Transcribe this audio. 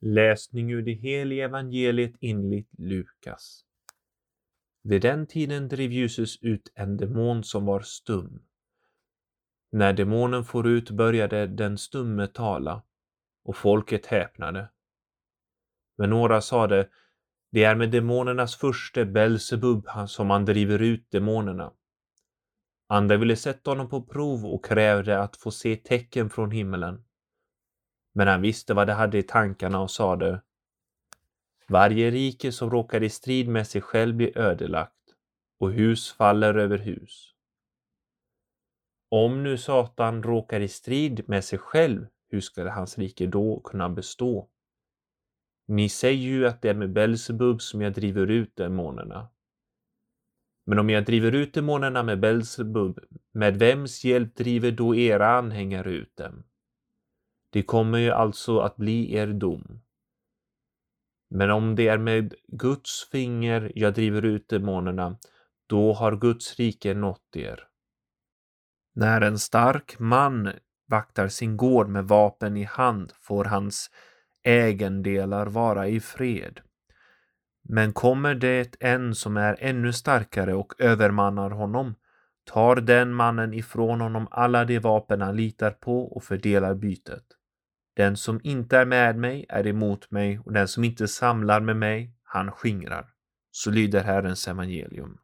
Läsning ur det heliga evangeliet enligt Lukas. Vid den tiden drev Jesus ut en demon som var stum. När demonen for ut började den stumme tala och folket häpnade. Men några sade, det är med demonernas furste Belsebub som han driver ut demonerna. Andra ville sätta honom på prov och krävde att få se tecken från himmelen. Men han visste vad de hade i tankarna och sade Varje rike som råkar i strid med sig själv blir ödelagt och hus faller över hus. Om nu Satan råkar i strid med sig själv, hur skall hans rike då kunna bestå? Ni säger ju att det är med Belsebub som jag driver ut demonerna. Men om jag driver ut demonerna med Belsebub, med vems hjälp driver då era anhängare ut dem? Det kommer ju alltså att bli er dom. Men om det är med Guds finger jag driver ut demonerna, då har Guds rike nått er. När en stark man vaktar sin gård med vapen i hand får hans ägendelar vara i fred. Men kommer det en som är ännu starkare och övermannar honom, tar den mannen ifrån honom alla de vapen han litar på och fördelar bytet. Den som inte är med mig är emot mig och den som inte samlar med mig, han skingrar. Så lyder Herrens evangelium.